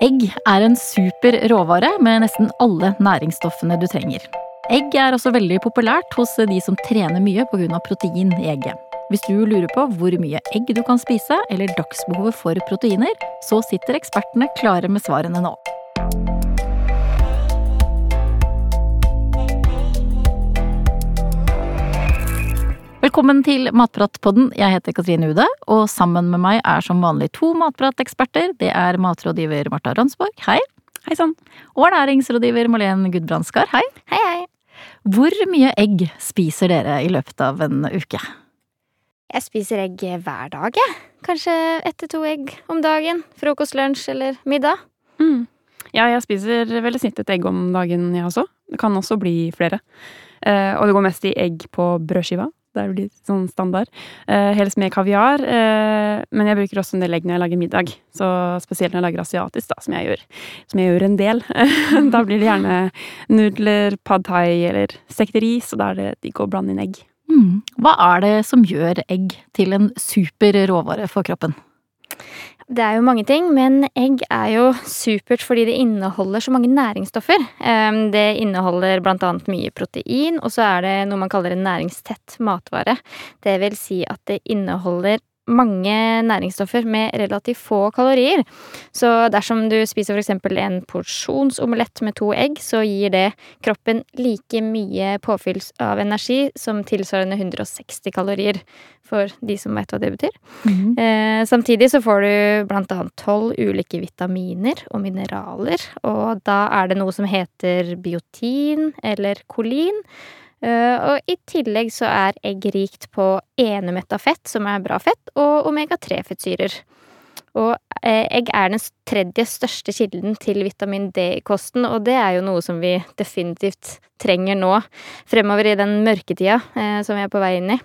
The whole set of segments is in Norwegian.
Egg er en super råvare med nesten alle næringsstoffene du trenger. Egg er også veldig populært hos de som trener mye pga. protein i egget. Hvis du lurer på hvor mye egg du kan spise, eller dagsbehovet for proteiner, så sitter ekspertene klare med svarene nå. Velkommen til Matpratpodden. Jeg heter Katrine Ude, og sammen med meg er som vanlig to matprateksperter. Det er matrådgiver Marta Randsborg. hei. Hei sann. Og ernæringsrådgiver Malene Gudbrandskar, hei. Hei, hei. Hvor mye egg spiser dere i løpet av en uke? Jeg spiser egg hver dag, jeg. Kanskje ett til to egg om dagen. Frokost, lunsj eller middag. Mm. Ja, jeg spiser vel i snitt et egg om dagen, jeg også. Det kan også bli flere. Eh, og det går mest i egg på brødskiva. Det er jo litt sånn standard. Eh, helst med kaviar. Eh, men jeg bruker også en del egg når jeg lager middag. Så spesielt når jeg lager asiatisk, da, som jeg gjør. Som jeg gjør en del. da blir det gjerne nudler, pad thai eller stekt ris, og da er det digg å blande inn egg. Mm. Hva er det som gjør egg til en super råvare for kroppen? Det er jo mange ting, men egg er jo supert fordi det inneholder så mange næringsstoffer. Ehm, det inneholder annet mye protein, og så er det noe man kaller en næringstett matvare. Det vil si at det inneholder mange næringsstoffer med relativt få kalorier. Så dersom du spiser f.eks. en porsjonsomelett med to egg, så gir det kroppen like mye påfyll av energi som tilsvarende 160 kalorier, for de som vet hva det betyr. Mm. Eh, samtidig så får du annet tolv ulike vitaminer og mineraler, og da er det noe som heter biotin eller kolin. Uh, og i tillegg så er egg rikt på enemetta fett, som er bra fett, og omega-3-fettsyrer. Og uh, egg er den tredje største kilden til vitamin D i kosten, og det er jo noe som vi definitivt trenger nå, fremover i den mørketida uh, som vi er på vei inn i.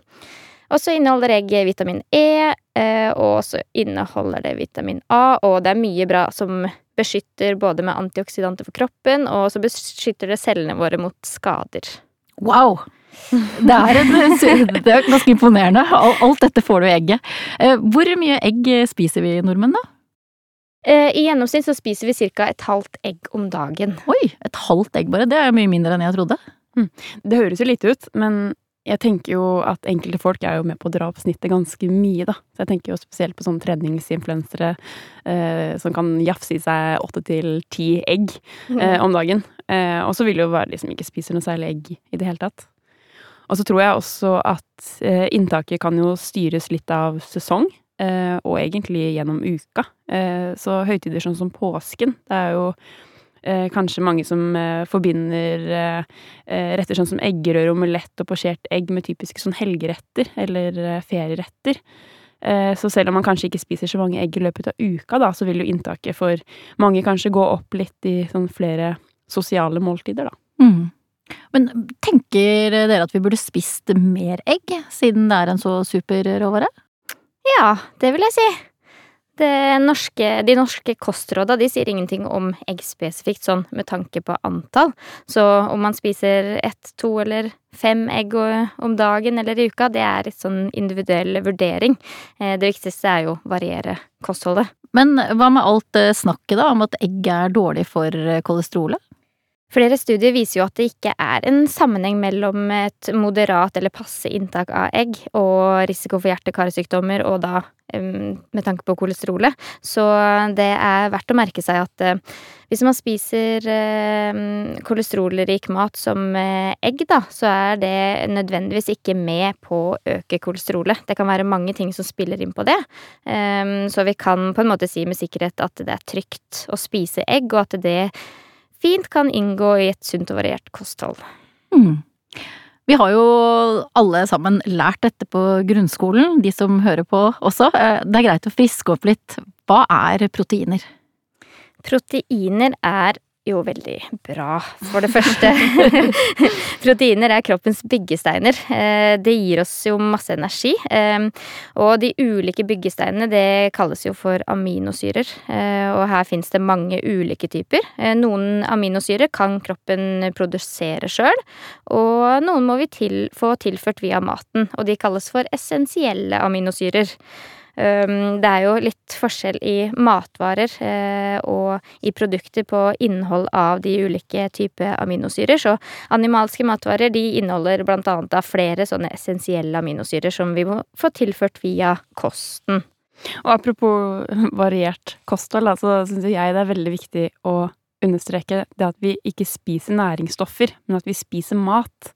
Og så inneholder egg vitamin E, og så inneholder det vitamin A, og det er mye bra som beskytter både med antioksidanter for kroppen, og så beskytter det cellene våre mot skader. Wow! Det er, en, det er ganske imponerende. Alt dette får du i egget. Hvor mye egg spiser vi nordmenn, da? I gjennomsnitt så spiser vi ca. et halvt egg om dagen. Oi, et halvt egg bare. Det er mye mindre enn jeg trodde. Mm. Det høres jo lite ut, men jeg tenker jo at enkelte folk er jo med på å dra opp snittet ganske mye, da. Så jeg tenker jo spesielt på sånne treningsinfluensere eh, som kan jafse i seg åtte til ti egg eh, om dagen. Eh, og så vil det jo være de som ikke spiser noe særlig egg i det hele tatt. Og så tror jeg også at eh, inntaket kan jo styres litt av sesong, eh, og egentlig gjennom uka. Eh, så høytider sånn som påsken, det er jo Eh, kanskje mange som eh, forbinder eh, retter sånn som eggerøre, omelett og posjert egg med typiske sånn helgeretter eller ferieretter. Så selv om man kanskje ikke spiser så mange egg i løpet av uka, da, så vil jo inntaket for mange kanskje gå opp litt i sånn flere sosiale måltider, da. Mm. Men tenker dere at vi burde spist mer egg, siden det er en så super råvare? Ja, det vil jeg si. Norske, de norske kostråda de sier ingenting om egg spesifikt, sånn med tanke på antall. Så om man spiser ett, to eller fem egg om dagen eller i uka, det er litt sånn individuell vurdering. Det viktigste er jo å variere kostholdet. Men hva med alt snakket da om at egg er dårlig for kolesterolet? Flere studier viser jo at det ikke er en sammenheng mellom et moderat eller passe inntak av egg og risiko for hjerte-karsykdommer, og da med tanke på kolesterolet. Så det er verdt å merke seg at hvis man spiser kolesterolrik mat som egg, da, så er det nødvendigvis ikke med på å øke kolesterolet. Det kan være mange ting som spiller inn på det. Så vi kan på en måte si med sikkerhet at det er trygt å spise egg, og at det fint kan inngå i et sunt og variert kosthold. Mm. Vi har jo alle sammen lært dette på grunnskolen, de som hører på også. Det er greit å friske opp litt. Hva er proteiner? Proteiner er jo veldig bra, for det første. Proteiner er kroppens byggesteiner. Det gir oss jo masse energi. Og de ulike byggesteinene, det kalles jo for aminosyrer. Og her fins det mange ulike typer. Noen aminosyrer kan kroppen produsere sjøl, og noen må vi til, få tilført via maten. Og de kalles for essensielle aminosyrer. Um, det er jo litt forskjell i matvarer eh, og i produkter på innhold av de ulike typer aminosyrer. Så animalske matvarer de inneholder annet av flere sånne essensielle aminosyrer som vi må få tilført via kosten. Og apropos variert kosthold, så syns jeg det er veldig viktig å understreke det at vi ikke spiser næringsstoffer, men at vi spiser mat.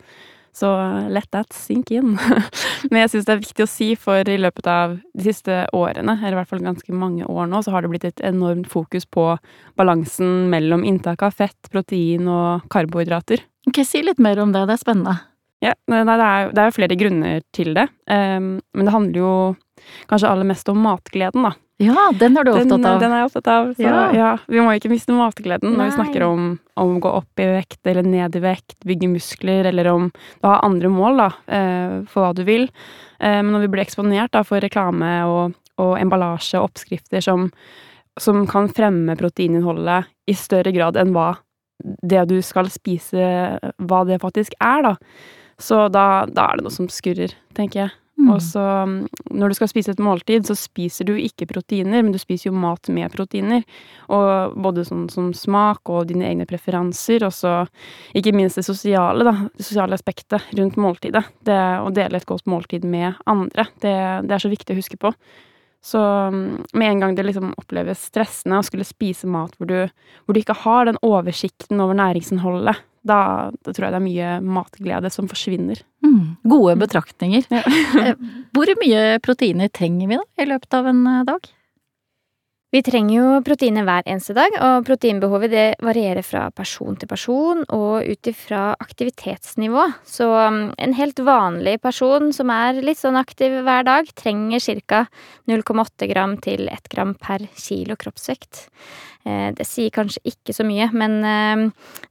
Så let that sink in. Men jeg syns det er viktig å si, for i løpet av de siste årene, eller i hvert fall ganske mange år nå, så har det blitt et enormt fokus på balansen mellom inntak av fett, protein og karbohydrater. Ok, Si litt mer om det, det er spennende. Ja, det er, det er jo flere grunner til det, um, men det handler jo kanskje aller mest om matgleden, da. Ja, den er du opptatt av. Den er jeg opptatt av. Så ja. ja vi må ikke miste matgleden når vi snakker om, om, å gå opp i vekt eller ned i vekt, bygge muskler, eller om du har andre mål da, eh, for hva du vil. Eh, men når vi blir eksponert da, for reklame og, og emballasje og oppskrifter som, som kan fremme proteininnholdet i større grad enn hva det du skal spise, hva det faktisk er, da. Så da, da er det noe som skurrer, tenker jeg. Mm. Og så, mm, når du skal spise et måltid, så spiser du ikke proteiner, men du spiser jo mat med proteiner. Og både sånn som smak og dine egne preferanser, og så ikke minst det sosiale, da. Det sosiale aspektet rundt måltidet. Det å dele et godt måltid med andre. Det, det er så viktig å huske på. Så mm, med en gang det liksom oppleves stressende å skulle spise mat hvor du, hvor du ikke har den oversikten over næringsinnholdet, da, da, tror jeg det er mye matglede som forsvinner. Mm, gode betraktninger. Ja. Eh, hvor mye proteiner trenger vi da i løpet av en eh, dag? Vi trenger jo proteiner hver eneste dag, og proteinbehovet det varierer fra person til person og ut ifra aktivitetsnivå. Så um, en helt vanlig person som er litt sånn aktiv hver dag, trenger ca. 0,8 gram til 1 gram per kilo kroppsvekt. Eh, det sier kanskje ikke så mye, men um,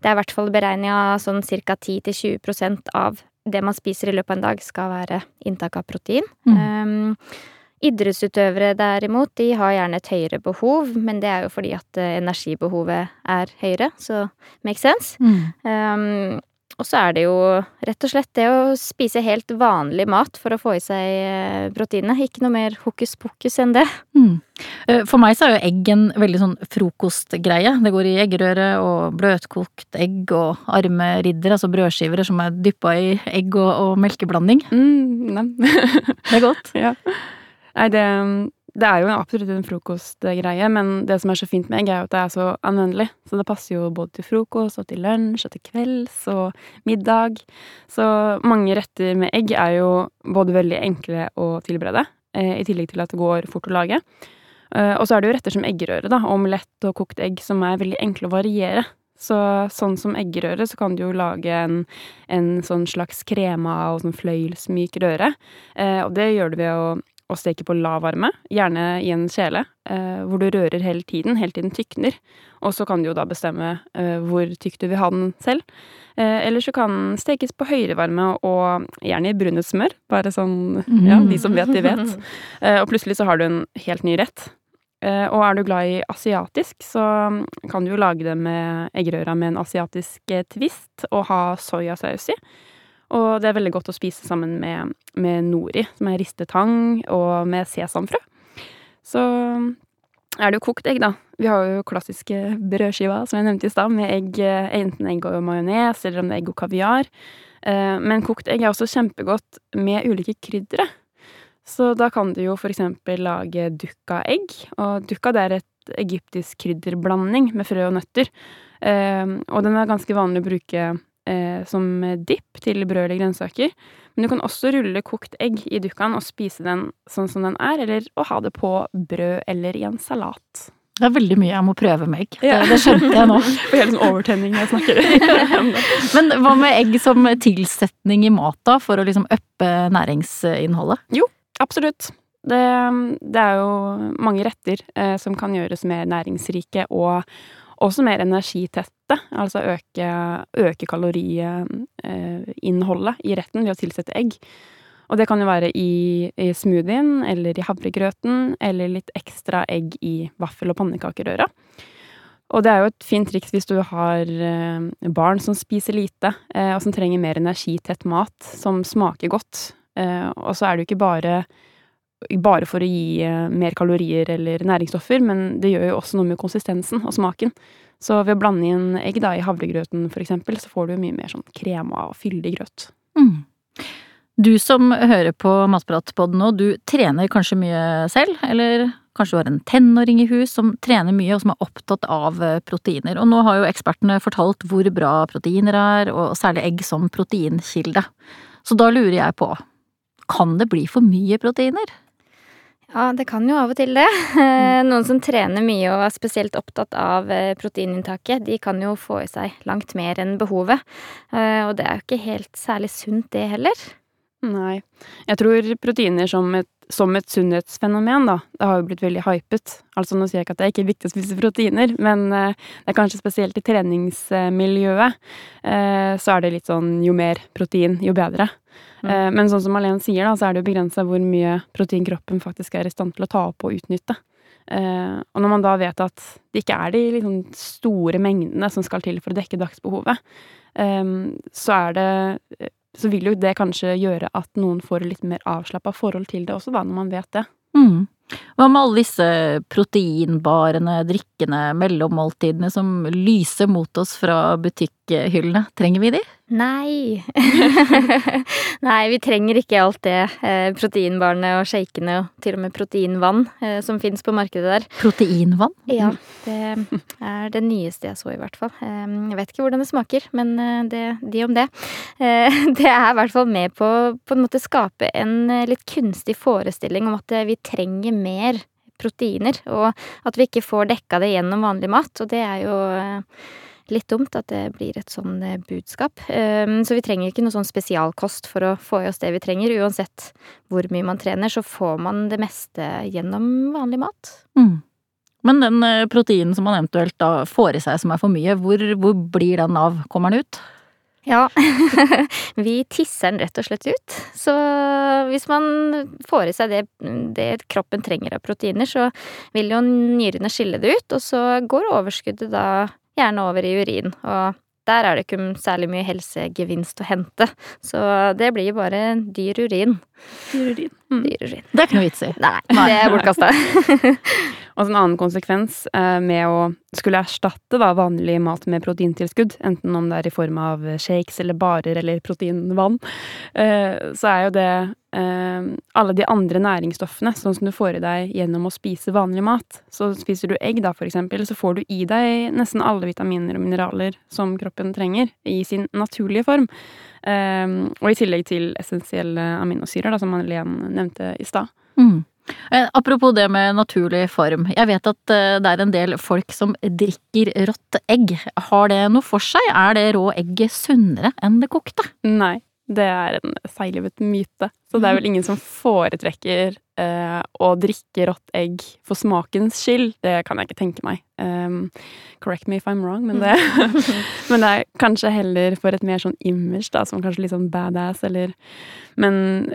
det er i hvert fall beregna sånn ca. 10-20% av det man spiser i løpet av en dag, skal være inntak av protein. Mm. Um, Idrettsutøvere derimot, de har gjerne et høyere behov, men det er jo fordi at eh, energibehovet er høyere, så makes sense. Mm. Um, og så er det jo rett og slett det å spise helt vanlig mat for å få i seg proteinet. Ikke noe mer hokus pokus enn det. Mm. Eh, for meg så er jo egg en veldig sånn frokostgreie. Det går i eggerøre og bløtkokt egg og armeridder, altså brødskiver som er dyppa i egg og, og melkeblanding. Mm, det er godt. ja. Nei, det, det er jo absolutt en frokostgreie, men det som er så fint med egg, er jo at det er så anvendelig. Så det passer jo både til frokost og til lunsj og til kvelds og middag. Så mange retter med egg er jo både veldig enkle å tilberede, eh, i tillegg til at det går fort å lage. Eh, og så er det jo retter som eggerøre, da, omelett og kokt egg, som er veldig enkle å variere. Så sånn som eggerøre, så kan du jo lage en, en sånn slags krema og sånn fløyelsmyk røre. Eh, og det gjør du ved å og steker på lav varme, gjerne i en kjele, eh, hvor du rører hele tiden, helt til den tykner. Og så kan du jo da bestemme eh, hvor tykk du vil ha den selv. Eh, eller så kan den stekes på høyere varme, og gjerne i brunnet smør. Bare sånn Ja, de som vet, de vet. Eh, og plutselig så har du en helt ny rett. Og er du glad i asiatisk, så kan du jo lage det med eggerøra med en asiatisk twist, og ha soyasaus i. Og det er veldig godt å spise sammen med, med nori, som er ristet tang, og med sesamfrø. Så er det jo kokt egg, da. Vi har jo klassiske brødskiver, som jeg nevnte i stad, med egg, enten egg og majones, eller om det er egg og kaviar. Eh, men kokt egg er også kjempegodt med ulike kryddere. Så da kan du jo eksempel lage dukka-egg. Og dukka det er et egyptisk krydderblanding med frø og nøtter. Eh, og den er ganske vanlig å bruke eh, som dipp til brød eller grønnsaker. Men du kan også rulle kokt egg i dukkaen og spise den sånn som den er, eller å ha det på brød eller i en salat. Det er veldig mye jeg må prøve med egg. Ja. Det, det skjønte jeg nå. Får helt sånn overtenning jeg snakker. Men hva med egg som tilsetning i mat, da, for å liksom uppe næringsinnholdet? Jo, absolutt. Det, det, er jo mange retter eh, som kan gjøres mer næringsrike og, også mer energitette, altså øke, øke kaloriinnholdet i retten ved å tilsette egg. Og det kan jo være i, i smoothien eller i havregrøten eller litt ekstra egg i vaffel- og pannekakerøra. Og det er jo et fint triks hvis du har eh, barn som spiser lite, eh, og som trenger mer energitett mat som smaker godt. Eh, og så er det jo ikke bare bare for å gi eh, mer kalorier eller næringsstoffer, men det gjør jo også noe med konsistensen og smaken. Så ved å blande inn egg da, i havregrøten eksempel, så får du mye mer sånn krema og fyldig grøt. Mm. Du som hører på Matpratpodden nå, du trener kanskje mye selv, eller kanskje du har en tenåring i hus som trener mye og som er opptatt av eh, proteiner. Og nå har jo ekspertene fortalt hvor bra proteiner er, og særlig egg som proteinkilde. Så da lurer jeg på, kan det bli for mye proteiner? Ja, det kan jo av og til det. Noen som trener mye og er spesielt opptatt av eh, proteininntaket, de kan jo få i seg langt mer enn behovet. Eh, og det er jo ikke helt særlig sunt, det heller. Nei. Jeg tror proteiner som et, som et sunnhetsfenomen, da, det har jo blitt veldig hypet. Altså nå sier jeg ikke at det er ikke viktig å spise proteiner, men uh, det er kanskje spesielt i treningsmiljøet, uh, så er det litt sånn jo mer protein, jo bedre. Mm. Uh, men sånn som Malene sier, da, så er det jo begrensa hvor mye protein kroppen faktisk er i stand til å ta opp og utnytte. og når man da vet at det ikke er de liksom, store mengdene som skal til for å dekke dagsbehovet, så er det så vil jo det kanskje gjøre at noen får litt mer avslappa forhold til det også, da, når man vet det. Mm. Hva med alle disse proteinbarene, drikkene, mellommåltidene som lyser mot oss fra butikkhyllene? Trenger vi de? Nei. Nei, vi trenger ikke alt det. Eh, proteinbarene og shakene og til og med proteinvann eh, som fins på markedet der. Proteinvann? Ja, det er det nyeste jeg så, i hvert fall. Eh, jeg vet ikke hvordan det smaker, men det, de om det. Det er i hvert fall med på på en måte skape en litt kunstig forestilling om at vi trenger mer proteiner, og at vi ikke får dekka det gjennom vanlig mat, og det er jo litt dumt at det blir et sånn eh, budskap. Ehm, så vi trenger ikke noe sånn spesialkost for å få i oss det vi trenger. Uansett hvor mye man trener, så får man det meste gjennom vanlig mat. Mm. Men den eh, proteinen som man eventuelt da får i seg som er for mye, hvor, hvor blir den av? Kommer den ut? Ja, vi tisser den rett og slett ut. Så hvis man får i seg det, det, kroppen trenger av proteiner, så vil jo nyrene skille det ut, og så går overskuddet da gjerne over i urin. Og der er det ikke særlig mye helsegevinst å hente. Så det blir bare dyr urin. Dyr urin. Mm. Det er ikke noe vits i. Nei, det er bortkasta. Og en annen konsekvens eh, med å skulle erstatte da, vanlig mat med proteintilskudd, enten om det er i form av shakes eller barer eller proteinvann, eh, så er jo det eh, alle de andre næringsstoffene, sånn som du får i deg gjennom å spise vanlig mat. Så spiser du egg, da, for eksempel, så får du i deg nesten alle vitaminer og mineraler som kroppen trenger, i sin naturlige form. Og i tillegg til essensielle aminosyrer, da, som Madeleine nevnte i stad. Mm. Eh, apropos det med naturlig form. Jeg vet at eh, det er en del folk som drikker rått egg. Har det noe for seg? Er det rå egget sunnere enn det kokte? Nei, det er en seiglivet myte. Så det er vel ingen som foretrekker eh, å drikke rått egg for smakens skyld. Det kan jeg ikke tenke meg. Um, correct me if I'm wrong, men det, men det er kanskje heller for et mer sånn image, da, som kanskje litt sånn badass, eller Men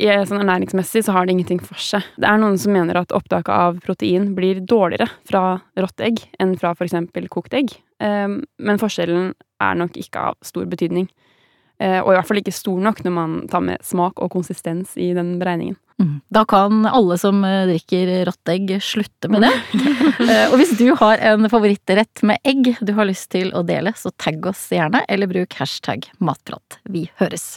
sånn ernæringsmessig så har det ingenting for seg. Det er noen som mener at opptaket av protein blir dårligere fra rått egg enn fra f.eks. kokt egg, ehm, men forskjellen er nok ikke av stor betydning. Eh, og i hvert fall ikke stor nok når man tar med smak og konsistens i den beregningen. Mm. Da kan alle som eh, drikker rått egg slutte med det. Eh, og hvis du har en favorittrett med egg du har lyst til å dele, så tagg oss gjerne, eller bruk hashtag matprat. Vi høres.